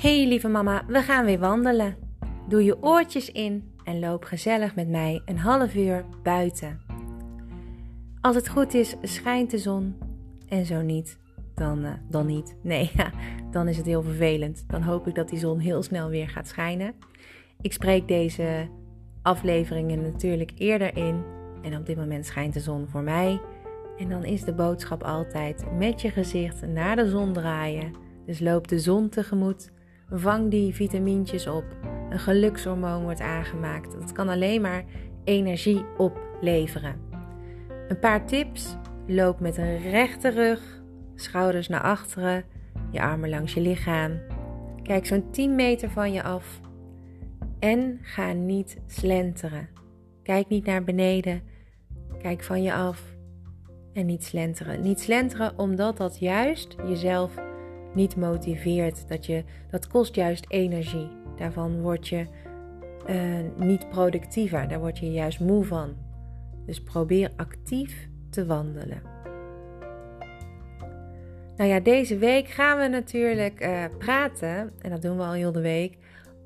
Hey lieve mama, we gaan weer wandelen. Doe je oortjes in en loop gezellig met mij een half uur buiten. Als het goed is, schijnt de zon. En zo niet, dan, uh, dan niet. Nee, dan is het heel vervelend. Dan hoop ik dat die zon heel snel weer gaat schijnen. Ik spreek deze afleveringen natuurlijk eerder in. En op dit moment schijnt de zon voor mij. En dan is de boodschap altijd met je gezicht naar de zon draaien. Dus loop de zon tegemoet. Vang die vitamintjes op. Een gelukshormoon wordt aangemaakt. Dat kan alleen maar energie opleveren. Een paar tips. Loop met een rechte rug, schouders naar achteren, je armen langs je lichaam. Kijk zo'n 10 meter van je af. En ga niet slenteren. Kijk niet naar beneden. Kijk van je af. En niet slenteren. Niet slenteren omdat dat juist jezelf niet motiveert. Dat, je, dat kost juist energie. Daarvan word je uh, niet productiever. Daar word je juist moe van. Dus probeer actief te wandelen. Nou ja, deze week gaan we natuurlijk uh, praten, en dat doen we al heel de week,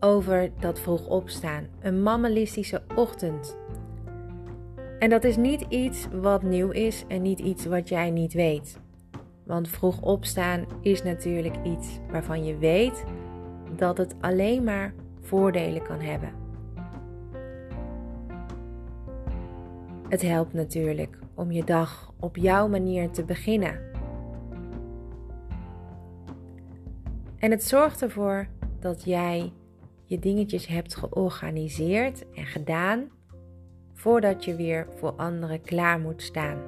over dat vroeg opstaan. Een mammalistische ochtend. En dat is niet iets wat nieuw is en niet iets wat jij niet weet. Want vroeg opstaan is natuurlijk iets waarvan je weet dat het alleen maar voordelen kan hebben. Het helpt natuurlijk om je dag op jouw manier te beginnen. En het zorgt ervoor dat jij je dingetjes hebt georganiseerd en gedaan voordat je weer voor anderen klaar moet staan.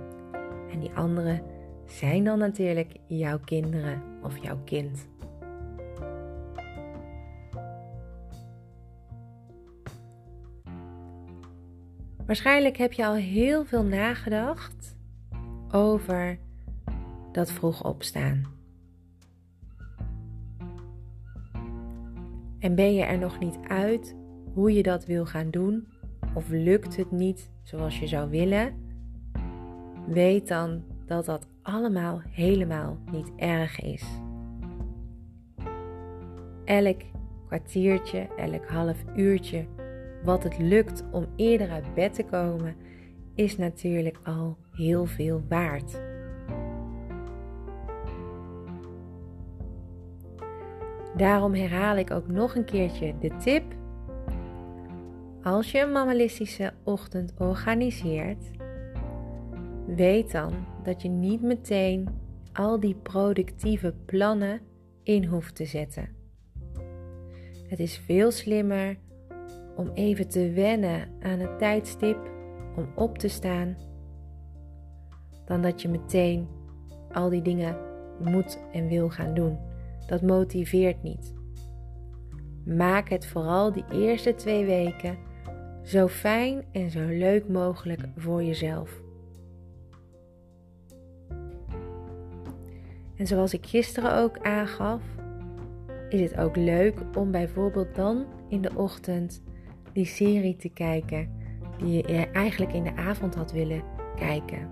En die anderen zijn dan natuurlijk jouw kinderen of jouw kind. Waarschijnlijk heb je al heel veel nagedacht over dat vroeg opstaan. En ben je er nog niet uit hoe je dat wil gaan doen? Of lukt het niet zoals je zou willen? Weet dan dat dat allemaal helemaal niet erg is. Elk kwartiertje, elk half uurtje wat het lukt om eerder uit bed te komen, is natuurlijk al heel veel waard. Daarom herhaal ik ook nog een keertje de tip. Als je een mammalistische ochtend organiseert, weet dan dat je niet meteen al die productieve plannen in hoeft te zetten. Het is veel slimmer om even te wennen aan het tijdstip om op te staan, dan dat je meteen al die dingen moet en wil gaan doen. Dat motiveert niet. Maak het vooral die eerste twee weken zo fijn en zo leuk mogelijk voor jezelf. En zoals ik gisteren ook aangaf, is het ook leuk om bijvoorbeeld dan in de ochtend die serie te kijken die je eigenlijk in de avond had willen kijken.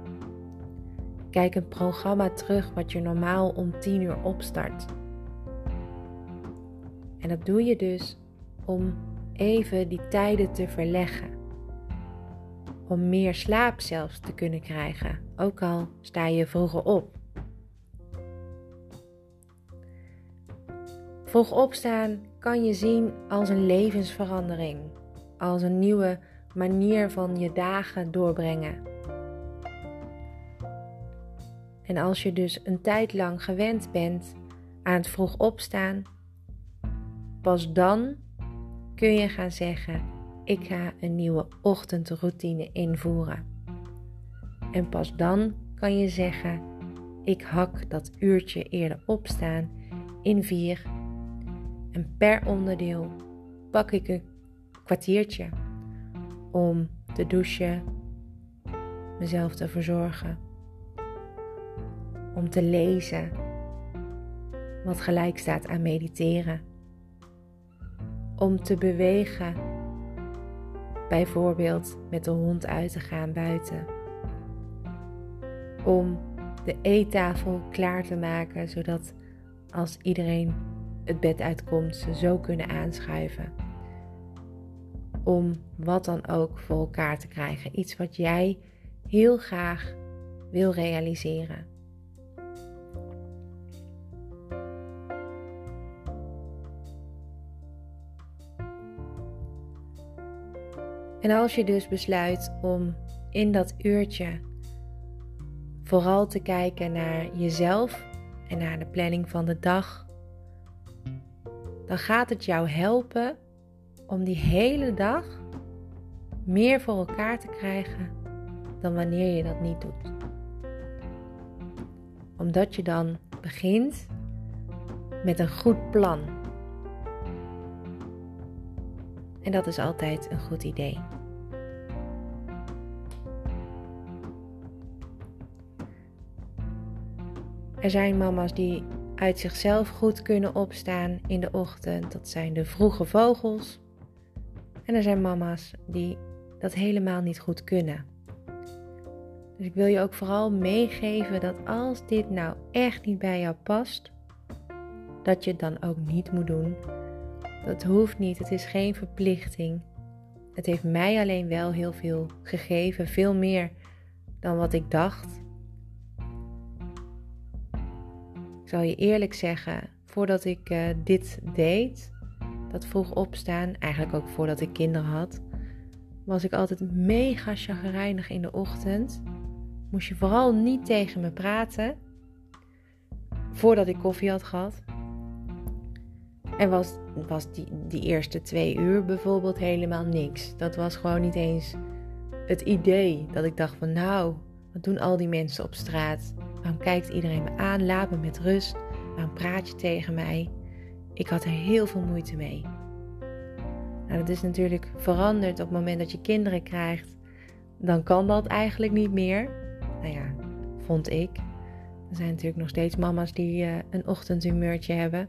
Kijk een programma terug wat je normaal om 10 uur opstart. En dat doe je dus om even die tijden te verleggen. Om meer slaap zelfs te kunnen krijgen, ook al sta je vroeger op. Vroeg opstaan kan je zien als een levensverandering, als een nieuwe manier van je dagen doorbrengen. En als je dus een tijd lang gewend bent aan het vroeg opstaan, pas dan kun je gaan zeggen: Ik ga een nieuwe ochtendroutine invoeren. En pas dan kan je zeggen: Ik hak dat uurtje eerder opstaan in vier. En per onderdeel pak ik een kwartiertje om te douchen, mezelf te verzorgen, om te lezen, wat gelijk staat aan mediteren, om te bewegen, bijvoorbeeld met de hond uit te gaan buiten, om de eettafel klaar te maken zodat als iedereen het bed uitkomt, ze zo kunnen aanschuiven. Om wat dan ook voor elkaar te krijgen. Iets wat jij heel graag wil realiseren. En als je dus besluit om in dat uurtje vooral te kijken naar jezelf en naar de planning van de dag, dan gaat het jou helpen om die hele dag meer voor elkaar te krijgen dan wanneer je dat niet doet. Omdat je dan begint met een goed plan. En dat is altijd een goed idee. Er zijn mama's die uit zichzelf goed kunnen opstaan in de ochtend. Dat zijn de vroege vogels. En er zijn mama's die dat helemaal niet goed kunnen. Dus ik wil je ook vooral meegeven dat als dit nou echt niet bij jou past, dat je het dan ook niet moet doen. Dat hoeft niet, het is geen verplichting. Het heeft mij alleen wel heel veel gegeven, veel meer dan wat ik dacht. Zal je eerlijk zeggen, voordat ik uh, dit deed, dat vroeg opstaan, eigenlijk ook voordat ik kinderen had, was ik altijd mega chagrijnig in de ochtend. Moest je vooral niet tegen me praten voordat ik koffie had gehad. En was, was die, die eerste twee uur bijvoorbeeld helemaal niks. Dat was gewoon niet eens het idee dat ik dacht van nou, wat doen al die mensen op straat? Waarom kijkt iedereen me aan? Laat me met rust. Waarom praat je tegen mij? Ik had er heel veel moeite mee. Nou, dat is natuurlijk veranderd op het moment dat je kinderen krijgt. Dan kan dat eigenlijk niet meer. Nou ja, vond ik. Er zijn natuurlijk nog steeds mama's die uh, een ochtendhumeurtje hebben.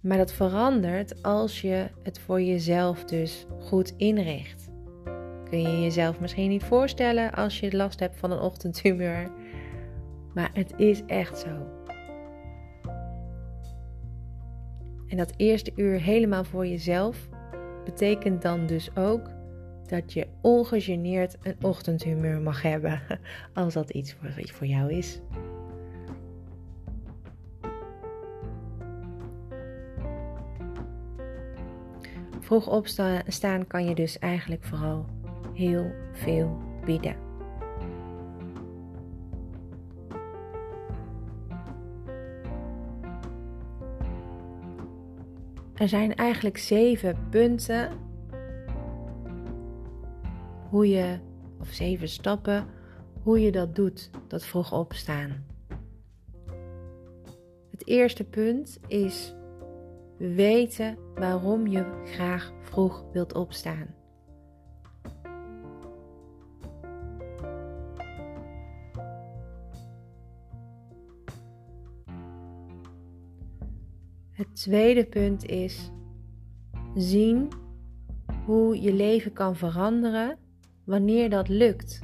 Maar dat verandert als je het voor jezelf dus goed inricht kun je jezelf misschien niet voorstellen als je last hebt van een ochtendhumeur. Maar het is echt zo. En dat eerste uur helemaal voor jezelf betekent dan dus ook dat je ongegeneerd een ochtendhumeur mag hebben, als dat iets voor, voor jou is. Vroeg opstaan kan je dus eigenlijk vooral heel veel bieden. Er zijn eigenlijk zeven punten hoe je, of zeven stappen, hoe je dat doet, dat vroeg opstaan. Het eerste punt is weten waarom je graag vroeg wilt opstaan. Het tweede punt is zien hoe je leven kan veranderen wanneer dat lukt.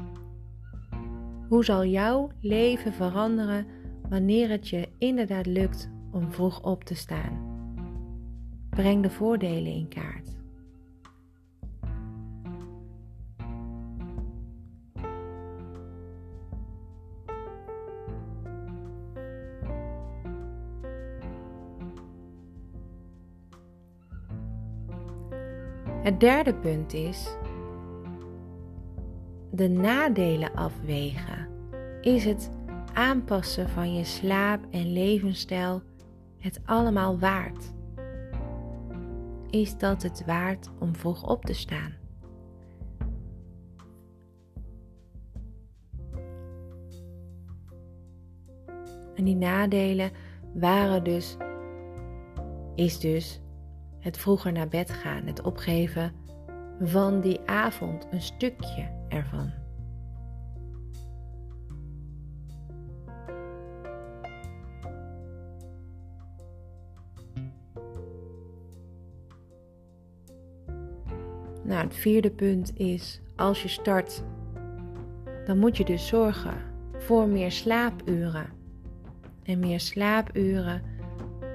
Hoe zal jouw leven veranderen wanneer het je inderdaad lukt om vroeg op te staan? Breng de voordelen in kaart. Het derde punt is de nadelen afwegen. Is het aanpassen van je slaap- en levensstijl het allemaal waard? Is dat het waard om vroeg op te staan? En die nadelen waren dus, is dus het vroeger naar bed gaan, het opgeven van die avond, een stukje ervan. Nou, het vierde punt is, als je start, dan moet je dus zorgen voor meer slaapuren. En meer slaapuren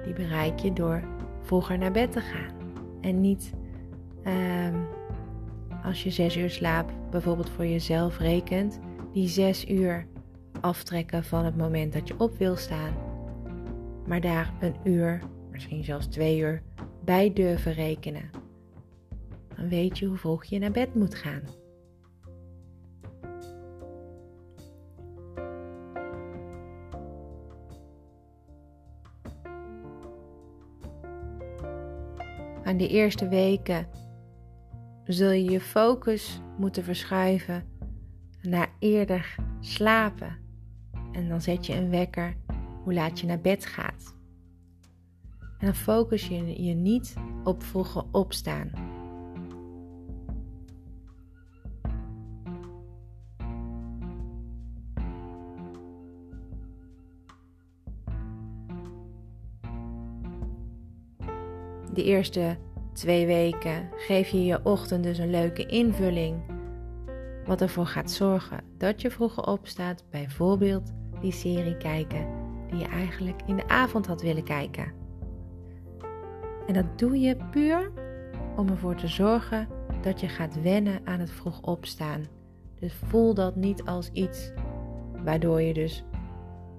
die bereik je door vroeger naar bed te gaan. En niet ehm, als je zes uur slaap bijvoorbeeld voor jezelf rekent, die zes uur aftrekken van het moment dat je op wil staan. Maar daar een uur, misschien zelfs twee uur, bij durven rekenen. Dan weet je hoe vroeg je naar bed moet gaan. Aan de eerste weken zul je je focus moeten verschuiven naar eerder slapen. En dan zet je een wekker hoe laat je naar bed gaat. En dan focus je je niet op vroege opstaan. De eerste twee weken geef je je ochtend dus een leuke invulling. Wat ervoor gaat zorgen dat je vroeger opstaat, bijvoorbeeld die serie kijken die je eigenlijk in de avond had willen kijken. En dat doe je puur om ervoor te zorgen dat je gaat wennen aan het vroeg opstaan. Dus voel dat niet als iets waardoor je dus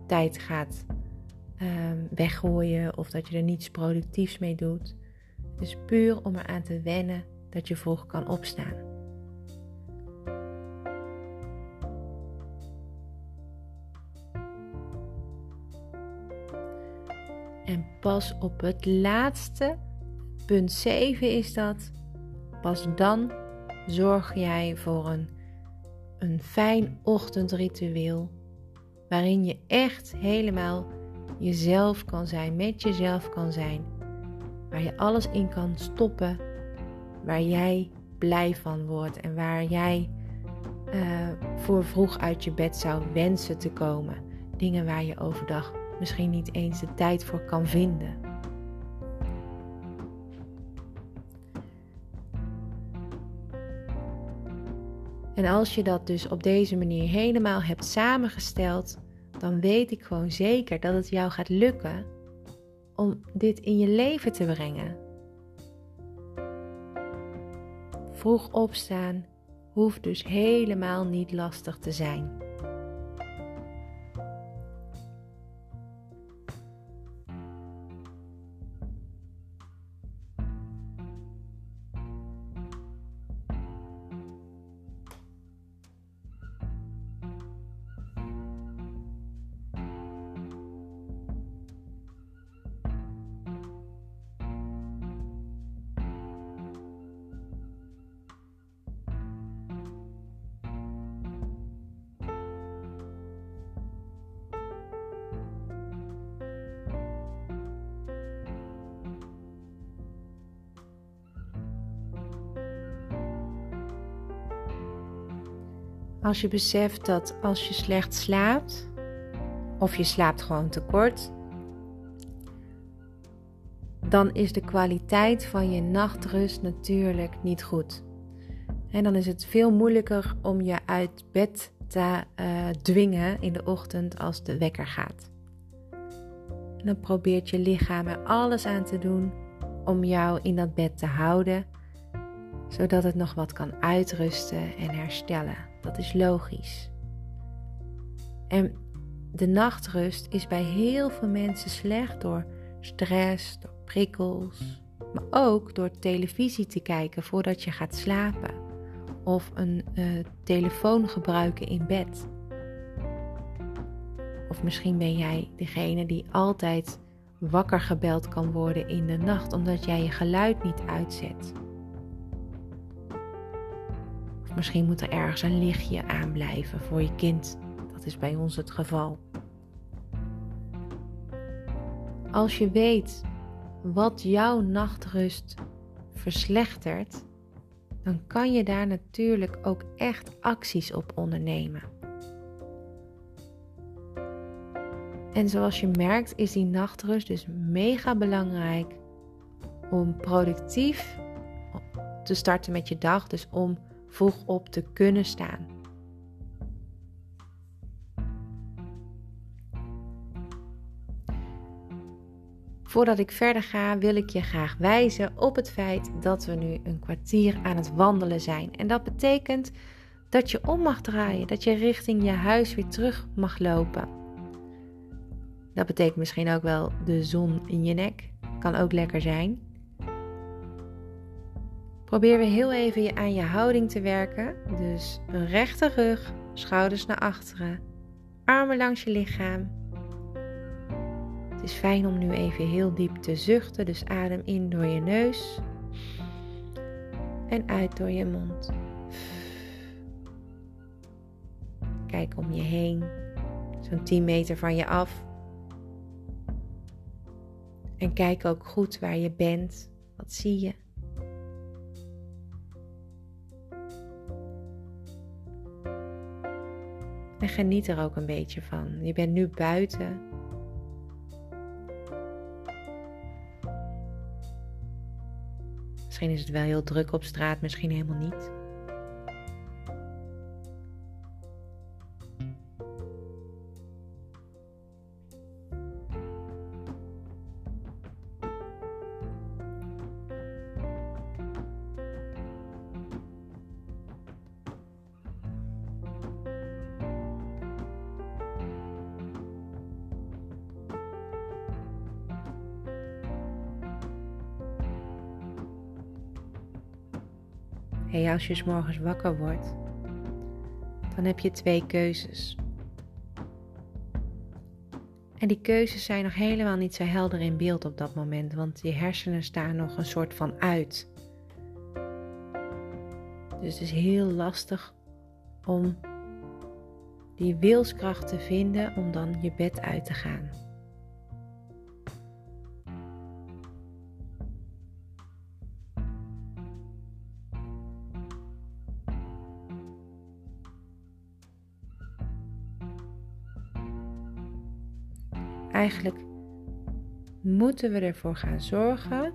tijd gaat ehm, weggooien of dat je er niets productiefs mee doet. Dus puur om eraan te wennen dat je vroeg kan opstaan. En pas op het laatste, punt 7 is dat, pas dan zorg jij voor een, een fijn ochtendritueel waarin je echt helemaal jezelf kan zijn, met jezelf kan zijn waar je alles in kan stoppen, waar jij blij van wordt en waar jij uh, voor vroeg uit je bed zou wensen te komen. Dingen waar je overdag misschien niet eens de tijd voor kan vinden. En als je dat dus op deze manier helemaal hebt samengesteld, dan weet ik gewoon zeker dat het jou gaat lukken om dit in je leven te brengen. Vroeg opstaan hoeft dus helemaal niet lastig te zijn. Als je beseft dat als je slecht slaapt, of je slaapt gewoon te kort, dan is de kwaliteit van je nachtrust natuurlijk niet goed. En dan is het veel moeilijker om je uit bed te uh, dwingen in de ochtend als de wekker gaat. En dan probeert je lichaam er alles aan te doen om jou in dat bed te houden, zodat het nog wat kan uitrusten en herstellen. Dat is logisch. En de nachtrust is bij heel veel mensen slecht door stress, door prikkels, maar ook door televisie te kijken voordat je gaat slapen of een uh, telefoon gebruiken in bed. Of misschien ben jij degene die altijd wakker gebeld kan worden in de nacht omdat jij je geluid niet uitzet. Misschien moet er ergens een lichtje aanblijven voor je kind. Dat is bij ons het geval. Als je weet wat jouw nachtrust verslechtert, dan kan je daar natuurlijk ook echt acties op ondernemen. En zoals je merkt is die nachtrust dus mega belangrijk om productief te starten met je dag. Dus om vroeg op te kunnen staan. Voordat ik verder ga, wil ik je graag wijzen op het feit dat we nu een kwartier aan het wandelen zijn. En dat betekent dat je om mag draaien, dat je richting je huis weer terug mag lopen. Dat betekent misschien ook wel de zon in je nek. Kan ook lekker zijn. Probeer weer heel even je aan je houding te werken. Dus een rechte rug, schouders naar achteren, armen langs je lichaam. Het is fijn om nu even heel diep te zuchten, dus adem in door je neus en uit door je mond. Kijk om je heen, zo'n 10 meter van je af. En kijk ook goed waar je bent. Wat zie je? En geniet er ook een beetje van. Je bent nu buiten. Misschien is het wel heel druk op straat, misschien helemaal niet. Als je s morgens wakker wordt, dan heb je twee keuzes. En die keuzes zijn nog helemaal niet zo helder in beeld op dat moment, want je hersenen staan nog een soort van uit. Dus het is heel lastig om die wilskracht te vinden om dan je bed uit te gaan. Eigenlijk moeten we ervoor gaan zorgen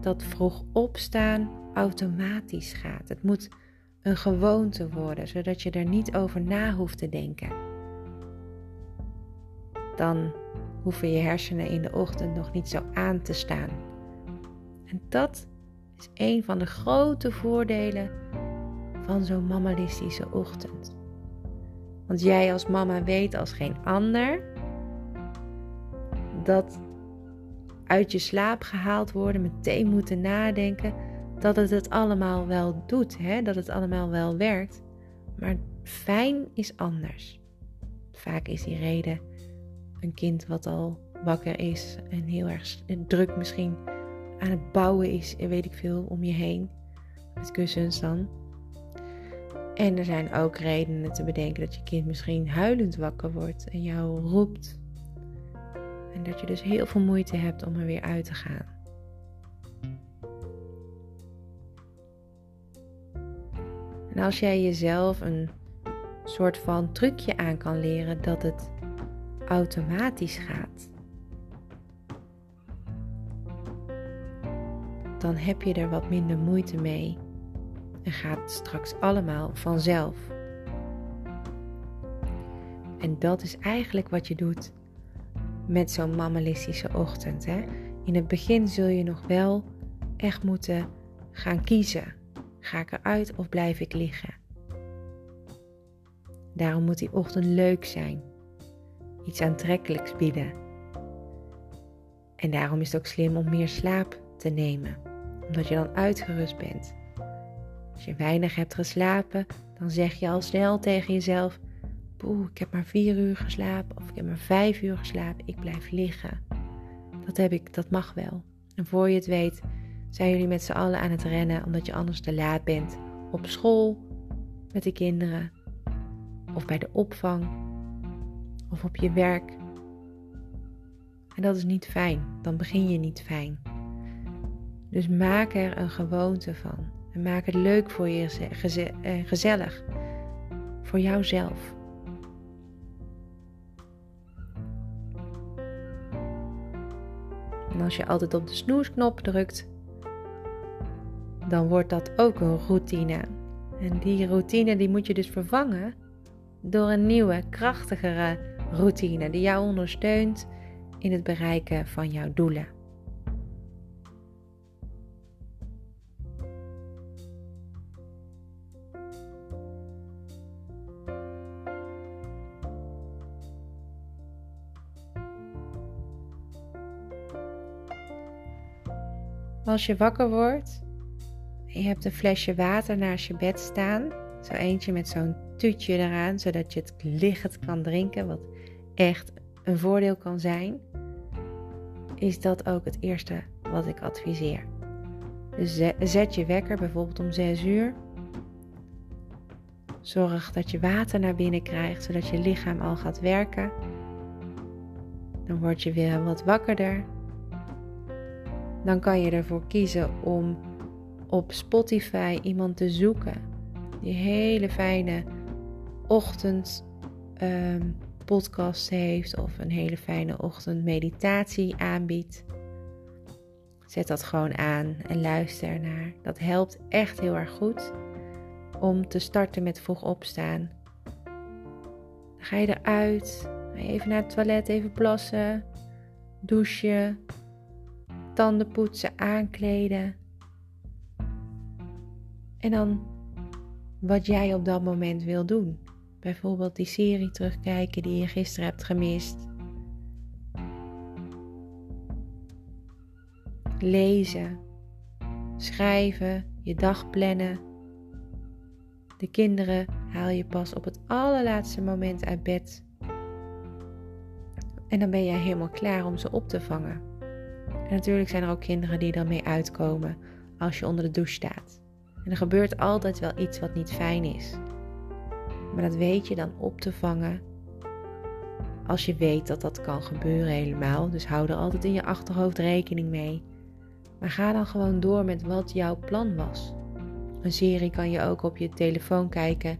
dat vroeg opstaan automatisch gaat. Het moet een gewoonte worden, zodat je er niet over na hoeft te denken. Dan hoeven je hersenen in de ochtend nog niet zo aan te staan. En dat is een van de grote voordelen van zo'n mammalistische ochtend. Want jij als mama weet als geen ander dat uit je slaap gehaald worden, meteen moeten nadenken dat het het allemaal wel doet, hè? dat het allemaal wel werkt. Maar fijn is anders. Vaak is die reden een kind wat al wakker is en heel erg druk misschien aan het bouwen is en weet ik veel om je heen. Met kussens dan. En er zijn ook redenen te bedenken dat je kind misschien huilend wakker wordt en jou roept en dat je dus heel veel moeite hebt om er weer uit te gaan. En als jij jezelf een soort van trucje aan kan leren dat het automatisch gaat, dan heb je er wat minder moeite mee en gaat het straks allemaal vanzelf. En dat is eigenlijk wat je doet met zo'n mammalistische ochtend. Hè? In het begin zul je nog wel echt moeten gaan kiezen. Ga ik eruit of blijf ik liggen? Daarom moet die ochtend leuk zijn. Iets aantrekkelijks bieden. En daarom is het ook slim om meer slaap te nemen. Omdat je dan uitgerust bent. Als je weinig hebt geslapen, dan zeg je al snel tegen jezelf: Poeh, ik heb maar vier uur geslapen of ik heb maar vijf uur geslapen. Ik blijf liggen. Dat heb ik, dat mag wel. En voor je het weet, zijn jullie met z'n allen aan het rennen omdat je anders te laat bent. Op school, met de kinderen, of bij de opvang, of op je werk. En dat is niet fijn. Dan begin je niet fijn. Dus maak er een gewoonte van. En maak het leuk voor je en gezellig. Voor jouzelf. En als je altijd op de snoesknop drukt, dan wordt dat ook een routine. En die routine die moet je dus vervangen door een nieuwe, krachtigere routine die jou ondersteunt in het bereiken van jouw doelen. Als je wakker wordt je hebt een flesje water naast je bed staan, zo eentje met zo'n tuutje eraan, zodat je het liggend kan drinken, wat echt een voordeel kan zijn, is dat ook het eerste wat ik adviseer. Dus zet je wekker bijvoorbeeld om 6 uur. Zorg dat je water naar binnen krijgt, zodat je lichaam al gaat werken. Dan word je weer wat wakkerder dan kan je ervoor kiezen om op Spotify iemand te zoeken die hele fijne ochtend um, podcast heeft of een hele fijne ochtend meditatie aanbiedt. Zet dat gewoon aan en luister ernaar. Dat helpt echt heel erg goed om te starten met vroeg opstaan. Ga je eruit, even naar het toilet, even plassen, douchen, tanden poetsen, aankleden. En dan wat jij op dat moment wil doen. Bijvoorbeeld die serie terugkijken die je gisteren hebt gemist. Lezen, schrijven, je dag plannen. De kinderen haal je pas op het allerlaatste moment uit bed. En dan ben jij helemaal klaar om ze op te vangen. En natuurlijk zijn er ook kinderen die er mee uitkomen als je onder de douche staat. En er gebeurt altijd wel iets wat niet fijn is. Maar dat weet je dan op te vangen als je weet dat dat kan gebeuren helemaal. Dus hou er altijd in je achterhoofd rekening mee. Maar ga dan gewoon door met wat jouw plan was. Een serie kan je ook op je telefoon kijken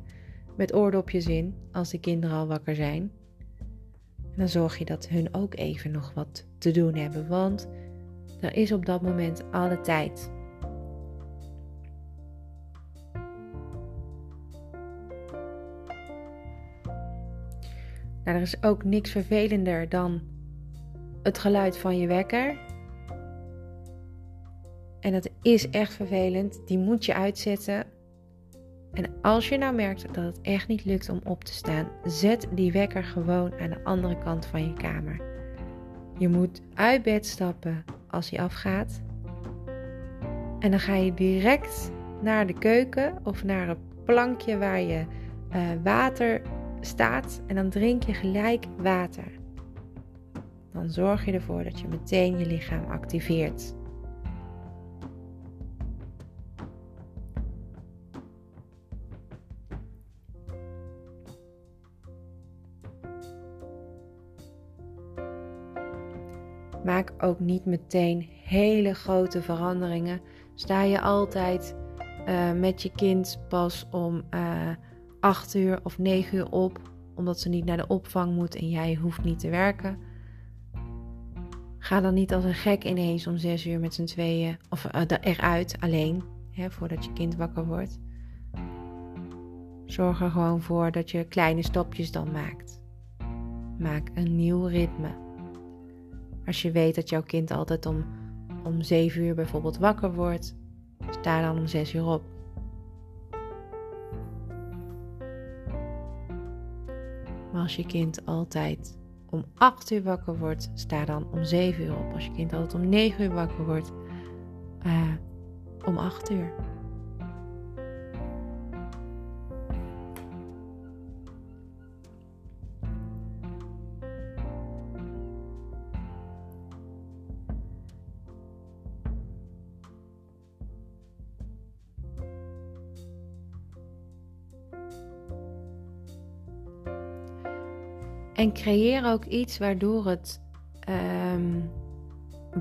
met oordopjes in als de kinderen al wakker zijn. En dan zorg je dat hun ook even nog wat te doen hebben, want er is op dat moment alle tijd. Nou, er is ook niks vervelender dan het geluid van je wekker. En dat is echt vervelend. Die moet je uitzetten. En als je nou merkt dat het echt niet lukt om op te staan, zet die wekker gewoon aan de andere kant van je kamer. Je moet uit bed stappen, als hij afgaat. En dan ga je direct naar de keuken of naar een plankje waar je uh, water staat en dan drink je gelijk water. Dan zorg je ervoor dat je meteen je lichaam activeert. Maak ook niet meteen hele grote veranderingen. Sta je altijd uh, met je kind pas om uh, eh, 8 uur of 9 uur op, omdat ze niet naar de opvang moet en jij hoeft niet te werken. Ga dan niet als een gek ineens om 6 uur met z'n tweeën of uh, eruit alleen, hè, voordat je kind wakker wordt. Zorg er gewoon voor dat je kleine stapjes dan maakt. Maak een nieuw ritme. Als je weet dat jouw kind altijd om, om 7 uur bijvoorbeeld wakker wordt, sta dan om 6 uur op. Maar als je kind altijd om 8 uur wakker wordt, sta dan om 7 uur op. Als je kind altijd om 9 uur wakker wordt, uh, om 8 uur. En creëer ook iets waardoor het ehm,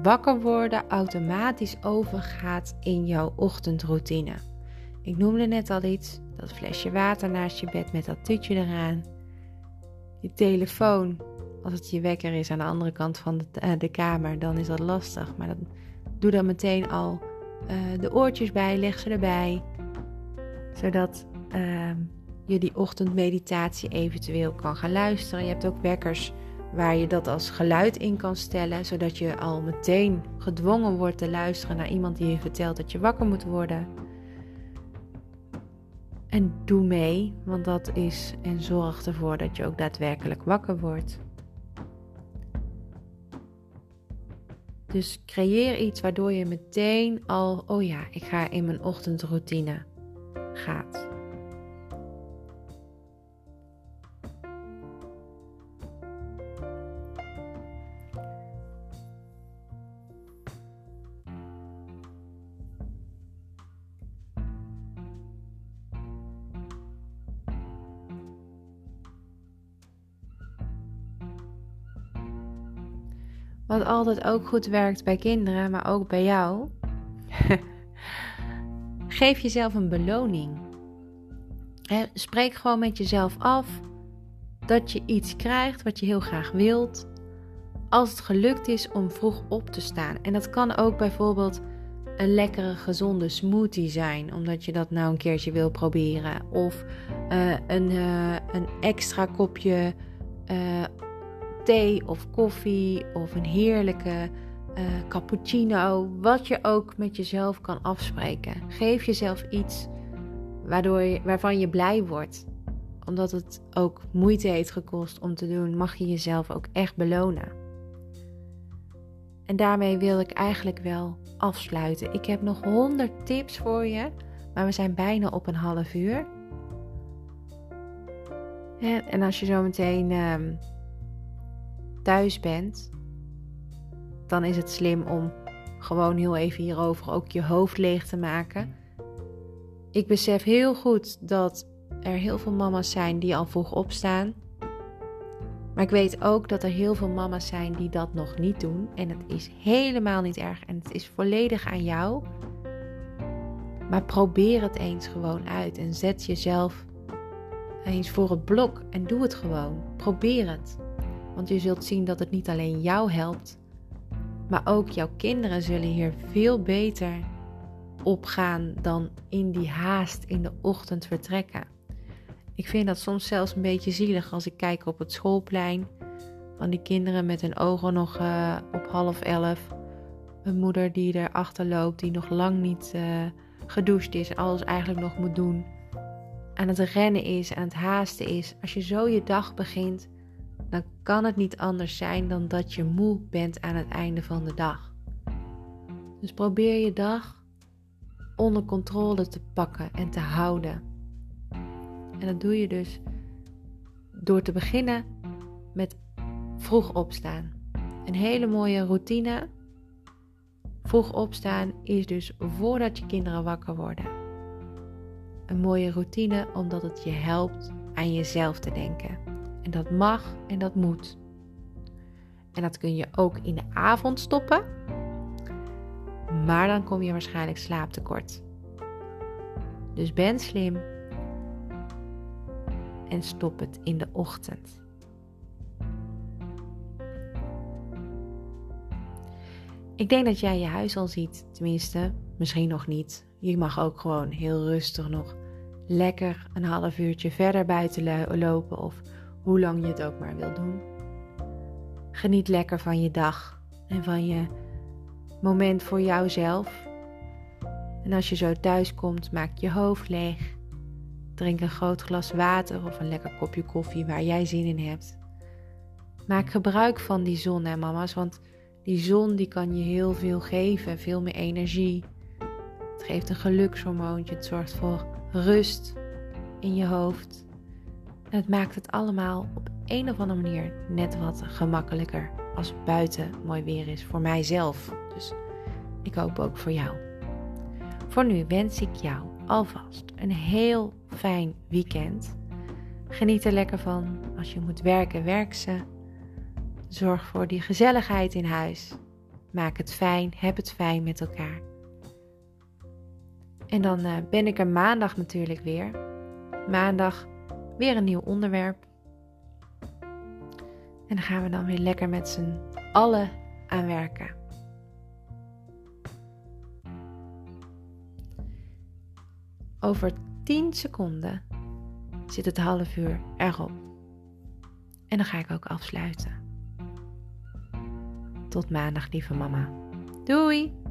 wakker worden automatisch overgaat in jouw ochtendroutine. Ik noemde net al iets, dat flesje water naast je bed met dat tutje eraan. Je telefoon, als het je wekker is aan de andere kant van de, uh, de kamer, dan is dat lastig. Maar doe dan meteen al uh, de oortjes bij, leg ze erbij. Zodat uh, je die ochtendmeditatie eventueel kan gaan luisteren. Je hebt ook wekkers waar je dat als geluid in kan stellen, zodat je al meteen gedwongen wordt te luisteren naar iemand die je vertelt dat je wakker moet worden. En doe mee, want dat is en zorg ervoor dat je ook daadwerkelijk wakker wordt. Dus creëer iets waardoor je meteen al, oh ja, ik ga in mijn ochtendroutine gaat. Wat altijd ook goed werkt bij kinderen, maar ook bij jou. Geef jezelf een beloning. spreek gewoon met jezelf af dat je iets krijgt wat je heel graag wilt. Als het gelukt is om vroeg op te staan. En dat kan ook bijvoorbeeld een lekkere, gezonde smoothie zijn, omdat je dat nou een keertje wil proberen. Of uh, een, uh, een extra kopje uh, thee of koffie of een heerlijke uh, cappuccino. Wat je ook met jezelf kan afspreken. Geef jezelf iets waardoor je, waarvan je blij wordt. Omdat het ook moeite heeft gekost om te doen, mag je jezelf ook echt belonen. En daarmee wil ik eigenlijk wel afsluiten. Ik heb nog 100 tips voor je, maar we zijn bijna op een half uur. En als je zo meteen ehm, thuis bent, dan is het slim om gewoon heel even hierover ook je hoofd leeg te maken. Ik besef heel goed dat er heel veel mama's zijn die al vroeg opstaan. Maar ik weet ook dat er heel veel mama's zijn die dat nog niet doen. En het is helemaal niet erg en het is volledig aan jou. Maar probeer het eens gewoon uit en zet jezelf eens voor het blok en doe het gewoon. Probeer het. Want je zult zien dat het niet alleen jou helpt, maar ook jouw kinderen zullen hier veel beter op gaan dan in die haast in de ochtend vertrekken. Ik vind dat soms zelfs een beetje zielig als ik kijk op het schoolplein. Van die kinderen met hun ogen nog uh, op half elf. Een moeder die erachter loopt, die nog lang niet uh, gedoucht is alles eigenlijk nog moet doen. Aan het rennen is, aan het haasten is. Als je zo je dag begint, dan kan het niet anders zijn dan dat je moe bent aan het einde van de dag. Dus probeer je dag onder controle te pakken en te houden. En dat doe je dus door te beginnen met vroeg opstaan. Een hele mooie routine. Vroeg opstaan is dus voordat je kinderen wakker worden. Een mooie routine omdat het je helpt aan jezelf te denken. En dat mag en dat moet. En dat kun je ook in de avond stoppen. Maar dan kom je waarschijnlijk slaaptekort. Dus ben slim en stop het in de ochtend. Ik denk dat jij je huis al ziet, tenminste, misschien nog niet. Je mag ook gewoon heel rustig nog lekker een half uurtje verder buiten lopen of hoe lang je het ook maar wil doen. Geniet lekker van je dag en van je moment voor jouzelf. En als je zo thuis komt, maak je hoofd leeg. Drink een groot glas water of een lekker kopje koffie waar jij zin in hebt. Maak gebruik van die zon, hè mama's, want die zon die kan je heel veel geven, veel meer energie. Het geeft een gelukshormoontje, het zorgt voor rust in je hoofd. Het maakt het allemaal op een of andere manier net wat gemakkelijker als buiten mooi weer is voor mijzelf. Dus ik hoop ook voor jou. Voor nu wens ik jou alvast een heel fijn weekend. Geniet er lekker van. Als je moet werken, werk ze. Zorg voor die gezelligheid in huis. Maak het fijn, heb het fijn met elkaar. En dan uh, ben ik er maandag natuurlijk weer. Maandag Weer een nieuw onderwerp. En dan gaan we dan weer lekker met z'n allen aan werken. Over 10 seconden zit het half uur erop. En dan ga ik ook afsluiten. tot maandag, lieve mama. Doei!